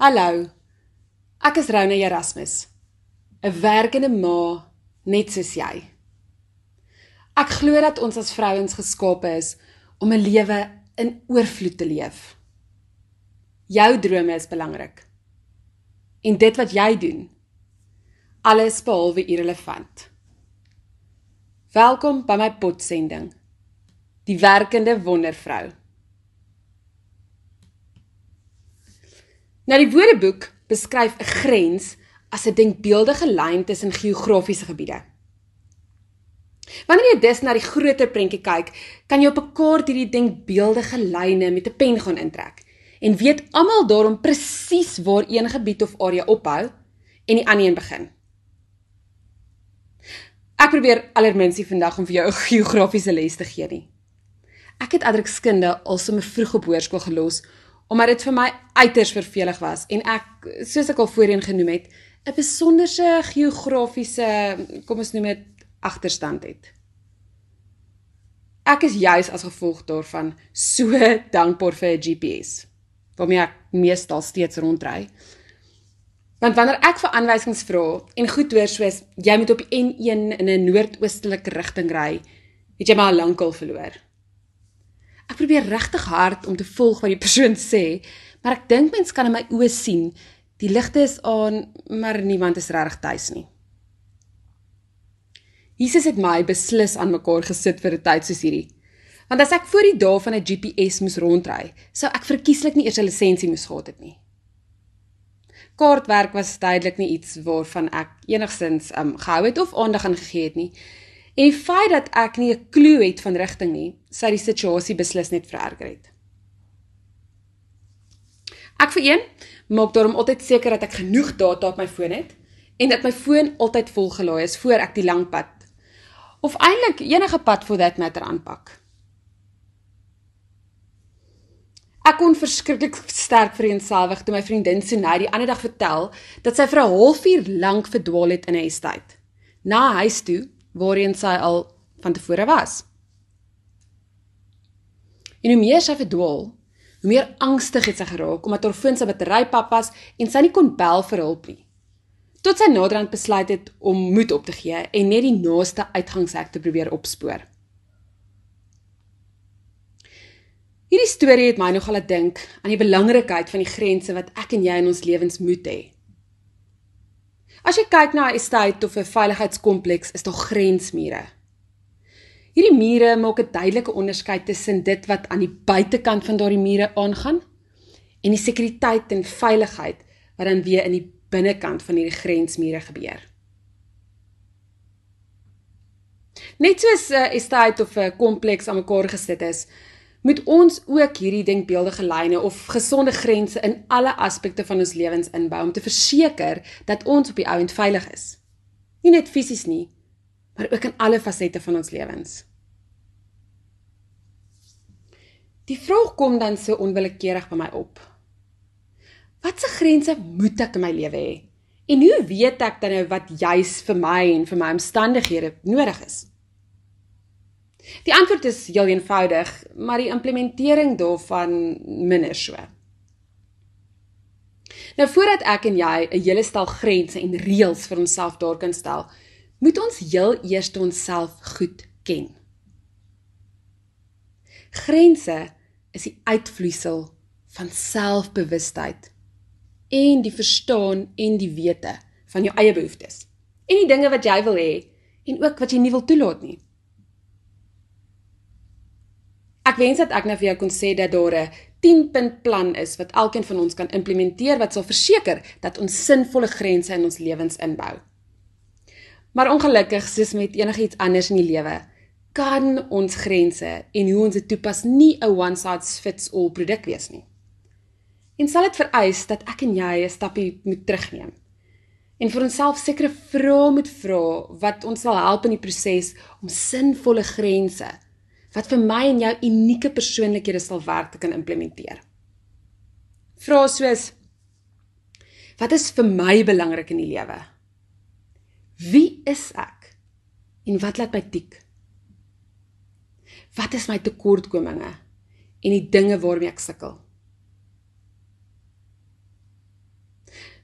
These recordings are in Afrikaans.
Hallo. Ek is Rona Erasmus. 'n Werkende ma net soos jy. Ek glo dat ons as vrouens geskape is om 'n lewe in oorvloed te leef. Jou drome is belangrik. En dit wat jy doen, alles behalwe irrelevant. Welkom by my potsending. Die werkende wondervrou. Nou die Woordeboek beskryf 'n grens as 'n denkbeeldige lyn tussen geografiese gebiede. Wanneer jy dus na die groter prentjie kyk, kan jy op 'n kaart hierdie denkbeeldige lyne met 'n pen gaan intrek en weet almal daarom presies waar een gebied of area ophou en die ander een begin. Ek probeer alerminsie vandag om vir jou 'n geografiese les te gee nie. Ek het adrukskunde alsome vroeg op hoërskool gelos omdat dit vir my uiters vervelig was en ek soos ek al voorheen genoem het 'n besonderse geografiese kom ons noem dit agterstand het. Ek is juis as gevolg daarvan so dankbaar vir 'n GPS waarmee ek meestal steeds rondry. Want wanneer ek vir aanwysings vra en goed hoor soos jy moet op die N1 in 'n noordoostelike rigting ry, het jy my al lankal verloor. Ek probeer regtig hard om te volg wat die persoon sê, maar ek dink mens kan in my oë sien die ligte is aan, maar niemand is regtig tuis nie. Jesus het my beslis aan mekaar gesit vir 'n tyd soos hierdie. Want as ek voor die dae van 'n GPS moes rondry, sou ek verkieslik nie eers 'n lisensie moes gehad het nie. Kaartwerk was duidelik nie iets waarvan ek enigsins um gehou het of aandag aan gegee het nie. En die feit dat ek nie 'n klou het van rigting nie, sou die situasie beslis net vererger het. Ek vir een maak daarom altyd seker dat ek genoeg data op my foon het en dat my foon altyd volgelaai is voor ek die lang pad of eintlik enige pad for that matter aanpak. Ek kon verskriklik sterk vereenselwig toe my vriendin Sunay die ander dag vertel dat sy vir 'n halfuur lank verdwaal het in 'n estate. Na huis toe waarheen sy al van tevore was. En hoe meer sy verdwaal, hoe meer angstig het sy geraak omdat haar foon se battery pap was en sy nie kon bel vir hulp nie. Tot sy naderhand besluit het om moed op te gee en net die naaste uitgangshek te probeer opspoor. Hierdie storie het my nogal laat dink aan die belangrikheid van die grense wat ek en jy in ons lewens moet hê. As jy kyk na 'n estate of 'n veiligheidskompleks, is daar grensmure. Hierdie mure maak 'n duidelike onderskeid tussen dit wat aan die buitekant van daardie mure aangaan en die sekuriteit en veiligheid wat dan weer in die binnekant van hierdie grensmure gebeur. Net soos 'n estate of 'n kompleks aan mekaar gesit is, moet ons ook hierdie denkbeeldige lyne of gesonde grense in alle aspekte van ons lewens inbou om te verseker dat ons op die ouend veilig is. Nie net fisies nie, maar ook in alle fasette van ons lewens. Die vraag kom dan so onwillekeurig by my op. Watse grense moet ek in my lewe hê? En hoe weet ek dan nou wat juis vir my en vir my omstandighede nodig is? Die antwoord is heel eenvoudig, maar die implementering daarvan minder so. Nou voordat ek en jy 'n hele stel grense en reëls vir onsself daar kan stel, moet ons heel eers onsself goed ken. Grense is die uitvloeisel van selfbewustheid en die verstaan en die wete van jou eie behoeftes en die dinge wat jy wil hê en ook wat jy nie wil toelaat nie. Ek wens dat ek nou vir jou kon sê dat daar 'n 10-punt plan is wat elkeen van ons kan implementeer wat sal verseker dat ons sinvolle grense in ons lewens inbou. Maar ongelukkig, soos met enigiets anders in die lewe, kan ons grense en hoe ons dit toepas nie 'n one size fits all produk wees nie. En sal dit vereis dat ek en jy 'n stappie moet terugneem. En vir onsself sekere vrae moet vra wat ons sal help in die proses om sinvolle grense wat vir my en jou unieke persoonlikhede sal werk te kan implementeer. Vrae soos Wat is vir my belangrik in die lewe? Wie is ek? En wat laat my tik? Wat is my tekortkominge en die dinge waarmee ek sukkel?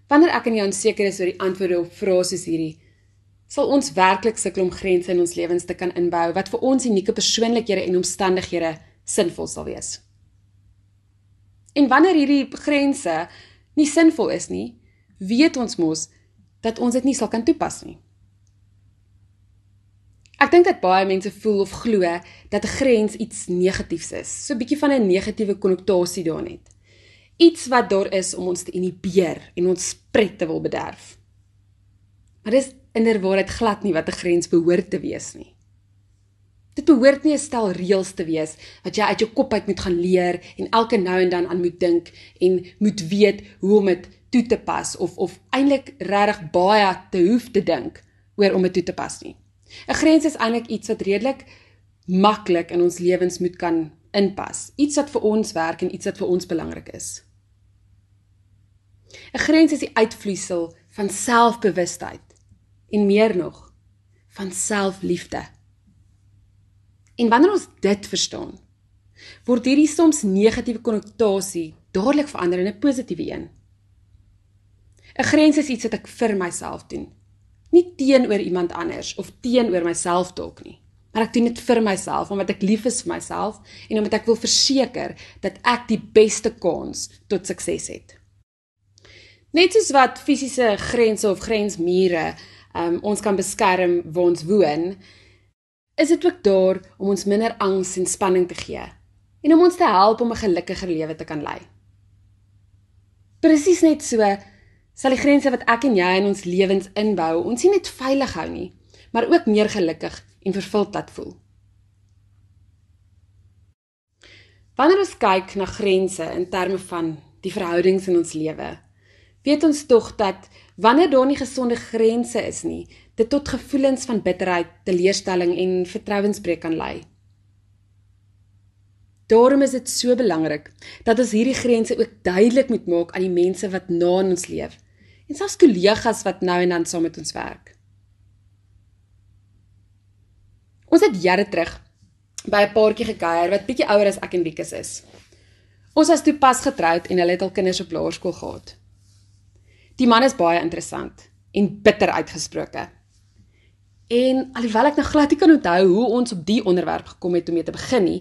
Wanneer ek en jy onseker is oor die antwoorde op vrae soos hierdie, sal ons werklik sukkel om grense in ons lewens te kan inbou wat vir ons unieke persoonlikhede en omstandighede sinvol sal wees. En wanneer hierdie grense nie sinvol is nie, weet ons mos dat ons dit nie sal kan toepas nie. Ek dink dat baie mense voel of glo dat 'n grens iets negatiefs is, so 'n bietjie van 'n negatiewe konnotasie daarin het. Iets wat daar is om ons te inhibeer en ons pret te wil bederf. Maar dis inderwaarheid glad nie wat 'n grens behoort te wees nie. Dit behoort nie 'n stel reëls te wees wat jy uit jou kop uit moet gaan leer en elke nou en dan aan moet dink en moet weet hoe om dit toe te pas of of eintlik regtig baie te hoef te dink oor om dit toe te pas nie. 'n Grens is eintlik iets wat redelik maklik in ons lewens moet kan inpas. Iets wat vir ons werk en iets wat vir ons belangrik is. 'n Grens is die uitvloeisel van selfbewustheid en meer nog van selfliefde. En wanneer ons dit verstaan, word hierdie soms negatiewe konnotasie dadelik verander in 'n positiewe een. 'n Grens is iets wat ek vir myself doen. Nie teenoor iemand anders of teenoor myself dalk nie, maar ek doen dit vir myself omdat ek lief is vir myself en omdat ek wil verseker dat ek die beste kans tot sukses het. Net soos wat fisiese grense of grensmure um, ons kan beskerm waar ons woon, is dit ook daar om ons minder angs en spanning te gee en om ons te help om 'n gelukkiger lewe te kan lei. Presies net so sal die grense wat ek en jy in ons lewens inbou, ons nie net veilig hou nie, maar ook meer gelukkig en vervuld laat voel. Wanneer ons kyk na grense in terme van die verhoudings in ons lewe, weet ons tog dat wanneer daar nie gesonde grense is nie, dit tot gevoelens van bitterheid, teleurstelling en vertrouensbreuk kan lei. Daarom is dit so belangrik dat ons hierdie grense ook duidelik moet maak aan die mense wat na ons leef en selfs kollegas wat nou en dan saam met ons werk. Ons het jare terug by 'n paartjie gekuier wat bietjie ouer as ek en Wieke is. Ons was toe pas getroud en hulle het al kinders op laerskool gehad. Die man is baie interessant en bitter uitgesproke. En alhoewel ek nou glad nie kan onthou hoe ons op die onderwerp gekom het om mee te begin nie,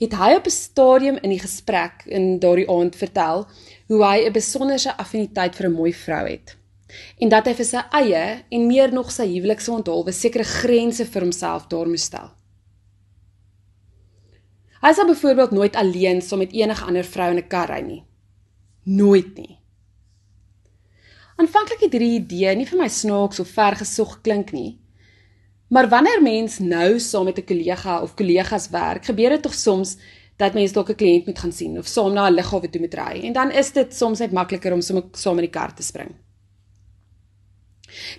het hy op 'n stadium in die gesprek in daardie aand vertel hoe hy 'n besonderse affiniteit vir 'n mooi vrou het. En dat hy vir sy eie en meer nog sy huwelikse onthulwe sekere grense vir homself daar moes stel. Hy sal byvoorbeeld nooit alleen saam met enige ander vrou in 'n kar ry nie. Nooit nie. Aanvanklik het hierdie idee nie vir my snaaks of vergesog klink nie. Maar wanneer mens nou saam met 'n kollega of kollegas werk, gebeur dit tog soms dat mens dalk 'n kliënt moet gaan sien of saam na 'n lughawe toe moet ry en dan is dit soms net makliker om sommer saam in die kar te spring.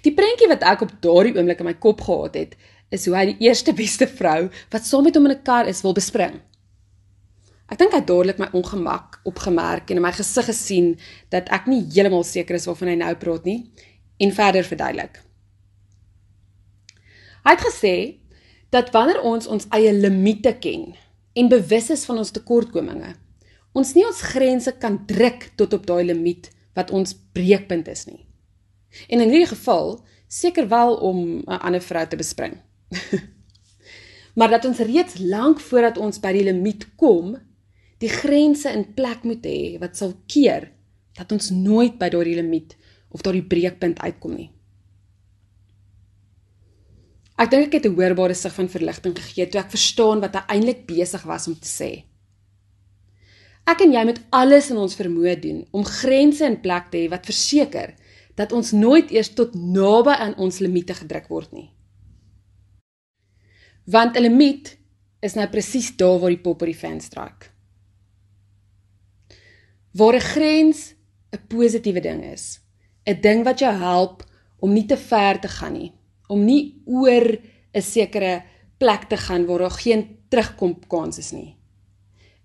Die prentjie wat ek op daardie oomblik in my kop gehad het, is hoe hy die eerste beste vrou wat saam met hom in 'n kar is wil bespring. Ek dink hy het dadelik my ongemak opgemerk en in my gesig gesien dat ek nie heeltemal seker is waarvan hy nou praat nie en verder verduidelik. Hy het gesê dat wanneer ons ons eie limite ken en bewus is van ons tekortkominge, ons nie ons grense kan druk tot op daai limiet wat ons breekpunt is nie. En in hierdie geval seker wel om 'n ander vrou te bespring. maar dat ons reeds lank voordat ons by die limiet kom, die grense in plek moet hê wat sal keer dat ons nooit by daardie limiet of daardie breekpunt uitkom nie. Ek dink ek het 'n hoorbare sig van verligting gegee toe ek verstaan wat hy eintlik besig was om te sê. Ek en jy moet alles in ons vermoë doen om grense in plek te hê wat verseker dat ons nooit eers tot naby aan ons limite gedruk word nie. Want 'n limiet is nou presies daar waar die pop op die fan stryk. Waar 'n grens 'n positiewe ding is. 'n Ding wat jou help om nie te ver te gaan nie, om nie oor 'n sekere plek te gaan waar daar geen terugkom kans is nie.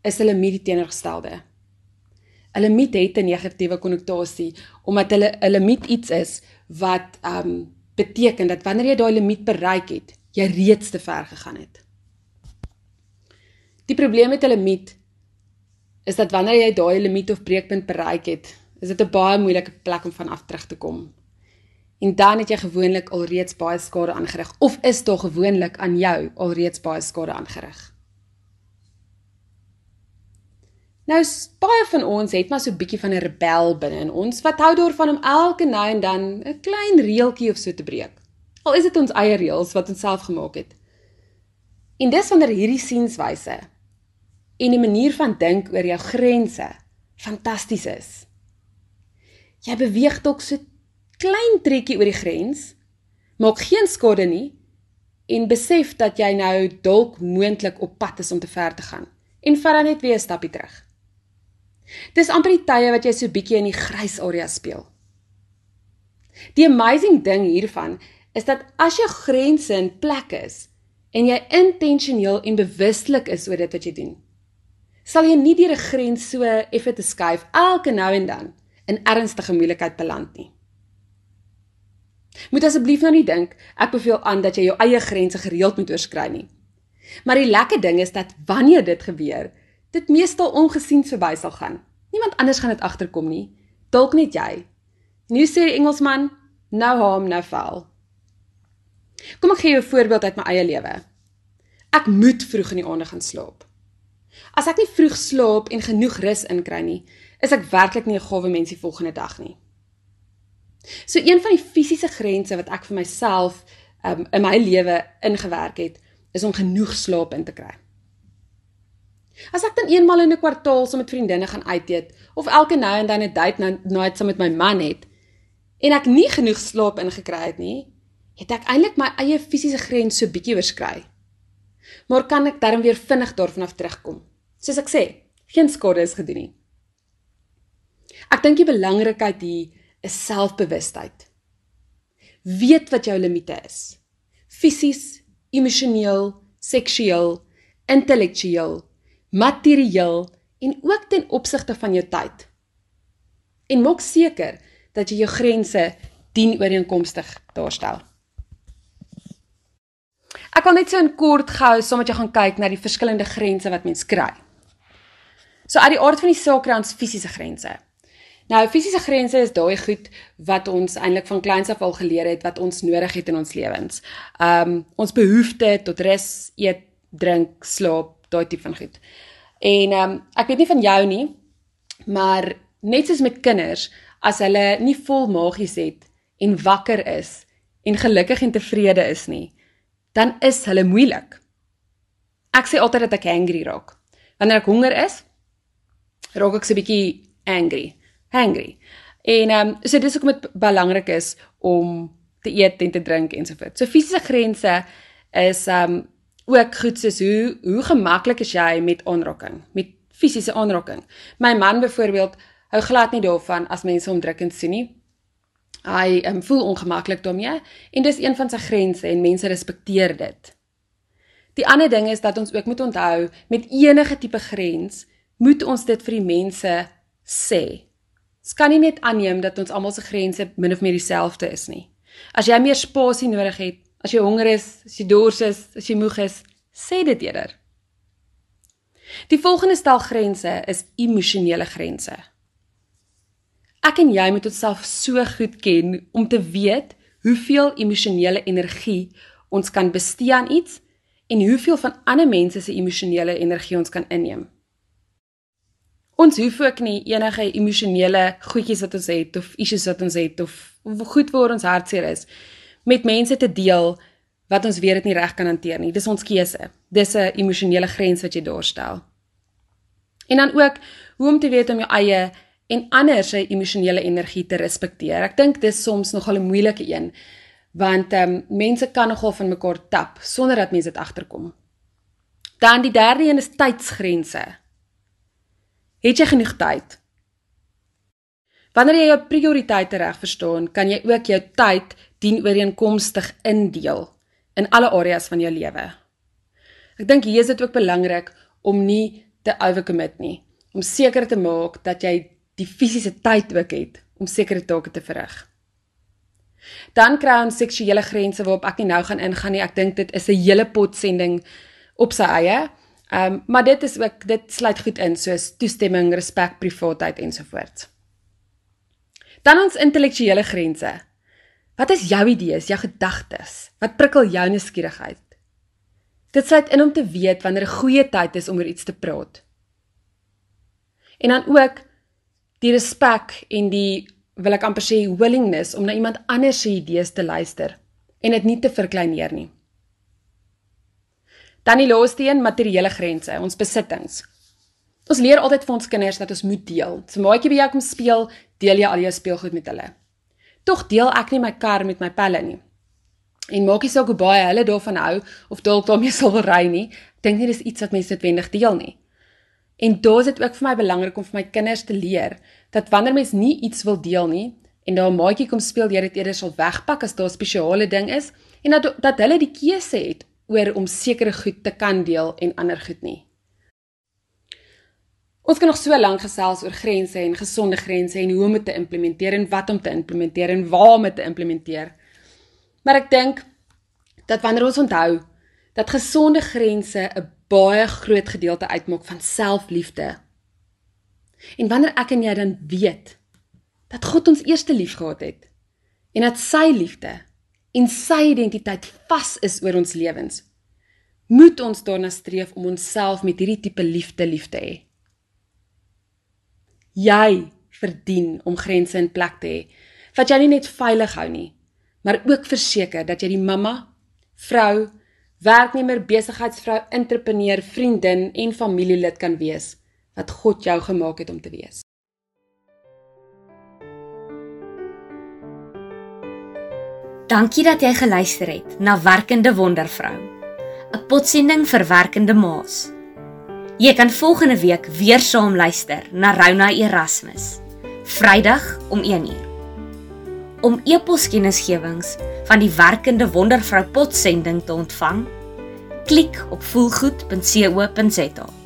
Is met die teenoorgestelde. Hulle met het 'n negatiewe konnotasie omdat hulle 'n limiet iets is wat um beteken dat wanneer jy daai limiet bereik het, jy reeds te ver gegaan het. Die probleem met 'n limiet is dat wanneer jy daai limiet of breekpunt bereik het, is dit 'n baie moeilike plek om van af terug te kom. En dan het jy gewoonlik alreeds baie skade aangerig of is daar gewoonlik aan jou alreeds baie skade aangerig. Nou baie van ons het maar so 'n bietjie van 'n rebel binne in ons wat hou daarvan om elke nou en dan 'n klein reeltjie of so te breek. Al is dit ons eie reëls wat ons self gemaak het. En dis wanneer hierdie sienswyse en die manier van dink oor jou grense fantasties is. Jy beweeg dalk so klein trekkie oor die grens, maak geen skade nie en besef dat jy nou dalk moontlik op pad is om te ver te gaan en vat dan net weer 'n stappie terug. Dis amper die tye wat jy so bietjie in die grys area speel. Die amazing ding hiervan is dat as jou grense in plek is en jy intentioneel en bewustelik is oor dit wat jy doen, sal jy nie deur 'n grens so effe te skuif elke nou en dan in ernstige moeilikheid beland nie. Moet asseblief nou nie dink ek beveel aan dat jy jou eie grense gereeld moet oorskry nie. Maar die lekker ding is dat wanneer dit gebeur, dit meestal ongesien verby sal gaan. Niemand anders gaan dit agterkom nie, dalk net jy. Nou sê die Engelsman, no harm no foul. Kom ek gee jou 'n voorbeeld uit my eie lewe. Ek moet vroeg in die aande gaan slaap. As ek nie vroeg slaap en genoeg rus inkry nie, is ek werklik nie 'n gawe mens die volgende dag nie. So een van die fisiese grense wat ek vir myself um, in my lewe ingewerk het, is om genoeg slaap in te kry. As ek dan eenmal in 'n kwartaal saam met vriendinne gaan uit eet of elke nou en dan 'n date night saam met my man het en ek nie genoeg slaap ingekry het nie, het ek eintlik my eie fisiese grens so bietjie oorskry. Maar kan ek darm weer vinnig daarvan af terugkom? Soos ek sê, geen skade is gedoen nie. Ek dink die belangrikheid hier is selfbewustheid. Weet wat jou limite is. Fisies, emosioneel, seksueel, intellektueel, materieel en ook ten opsigte van jou tyd. En maak seker dat jy jou grense dien ooreenkomstig daarstel. Ek wil net so in kort gou sommer jy gaan kyk na die verskillende grense wat mens kry. So uit die aard van die saak kry ons fisiese grense. Nou fisiese grense is daai goed wat ons eintlik van kleins af al geleer het wat ons nodig het in ons lewens. Um ons behoeftes tot rus, eet, drink, slaap, daai tipe van goed. En um ek weet nie van jou nie, maar net soos met kinders, as hulle nie vol magies het en wakker is en gelukkig en tevrede is nie, dan is hulle moeilik. Ek sê altyd dat ek angry raak. Wanneer ek honger is, raak ek so 'n bietjie angry hangry. En ehm um, so dis hoekom dit belangrik is om te eet en te drink ensovoorts. So fisiese grense is ehm um, ook goed soos hoe hoe gemaklik is jy met aanraking, met fisiese aanraking. My man byvoorbeeld hou glad nie daarvan as mense hom drukkend sien nie. Hy um, voel ongemaklik daarmee en dis een van sy grense en mense respekteer dit. Die ander ding is dat ons ook moet onthou met enige tipe grens moet ons dit vir die mense sê. Ons kan nie net aanneem dat ons almal se grense min of meer dieselfde is nie. As jy meer spasie nodig het, as jy honger is, as jy dors is, as jy moeg is, sê dit eerder. Die volgende stel grense is emosionele grense. Ek en jy moet onsself so goed ken om te weet hoeveel emosionele energie ons kan bestee aan iets en hoeveel van ander mense se emosionele energie ons kan inneem. Ons hoef ook nie enige emosionele goedjies wat ons het of issues wat ons het of goed waar ons hartseer is met mense te deel wat ons weet dit nie reg kan hanteer nie. Dis ons keuse. Dis 'n emosionele grens wat jy daarstel. En dan ook hoe om te weet om jou eie en ander se emosionele energie te respekteer. Ek dink dis soms nogal 'n moeilike een want ehm um, mense kan nogal van mekaar tap sonder dat mense dit agterkom. Dan die derde een is tydsgrense. Het jy genoeg tyd? Wanneer jy jou prioriteite reg verstaan, kan jy ook jou tyd dienooreenkomstig indeel in alle areas van jou lewe. Ek dink hier is dit ook belangrik om nie te overcommit nie, om seker te maak dat jy die fisiese tyd ook het om sekere take te verrig. Dan kry ons seksuele grense waarop ek nie nou gaan ingaan nie. Ek dink dit is 'n hele pot sending op sy eie. Ehm um, maar dit is ook dit sluit goed in soos toestemming, respek, privaatheid ensovoorts. Dan ons intellektuele grense. Wat is jou idees, jou gedagtes? Wat prikkel jou nuuskierigheid? Dit sluit in om te weet wanneer 'n goeie tyd is om oor iets te praat. En dan ook die respek en die wil ek amper sê willingness om na iemand anders se idees te luister en dit nie te verkleineer nie. Dan die laaste een, materiële grense, ons besittings. Ons leer altyd vir ons kinders dat ons moet deel. So maatjie by jou kom speel, deel jy al jou speelgoed met hulle. Tog deel ek nie my kar met my pelle nie. En maak nie saak hoe baie hulle daarvan hou of dalk daarmee sal wil ry nie, dink nie dis iets wat mense noodwendig deel nie. En daar is dit ook vir my belangrik om vir my kinders te leer dat wanneer mens nie iets wil deel nie en daar 'n maatjie kom speel, jy dit eerder sal wegpak as daar 'n spesiale ding is en dat dat hulle die keuse het oor om sekere goed te kan deel en ander goed nie. Ons kan nog so lank gesels oor grense en gesonde grense en hoe om dit te implementeer en wat om te implementeer en waar om dit te implementeer. Maar ek dink dat wanneer ons onthou dat gesonde grense 'n baie groot gedeelte uitmaak van selfliefde. En wanneer ek en jy dan weet dat God ons eerste lief gehad het en dat sy liefde en sy identiteit vas is oor ons lewens, moet ons daarna streef om onsself met hierdie tipe liefde lief te hê. Jy verdien om grense in plek te hê wat jy nie net veilig hou nie, maar ook verseker dat jy die mamma, vrou, werknemer, besigheidsvrou, entrepreneur, vriendin en familielid kan wees wat God jou gemaak het om te wees. Dankie dat jy geluister het na Werkende Wondervrou. 'n Potsending vir werkende ma's. Jy kan volgende week weer saam luister na Rona Erasmus. Vrydag om 1uur. Om e-poskennisgewings van die werkende wondervrou potsending te ontvang, klik op voelgoed.co.za.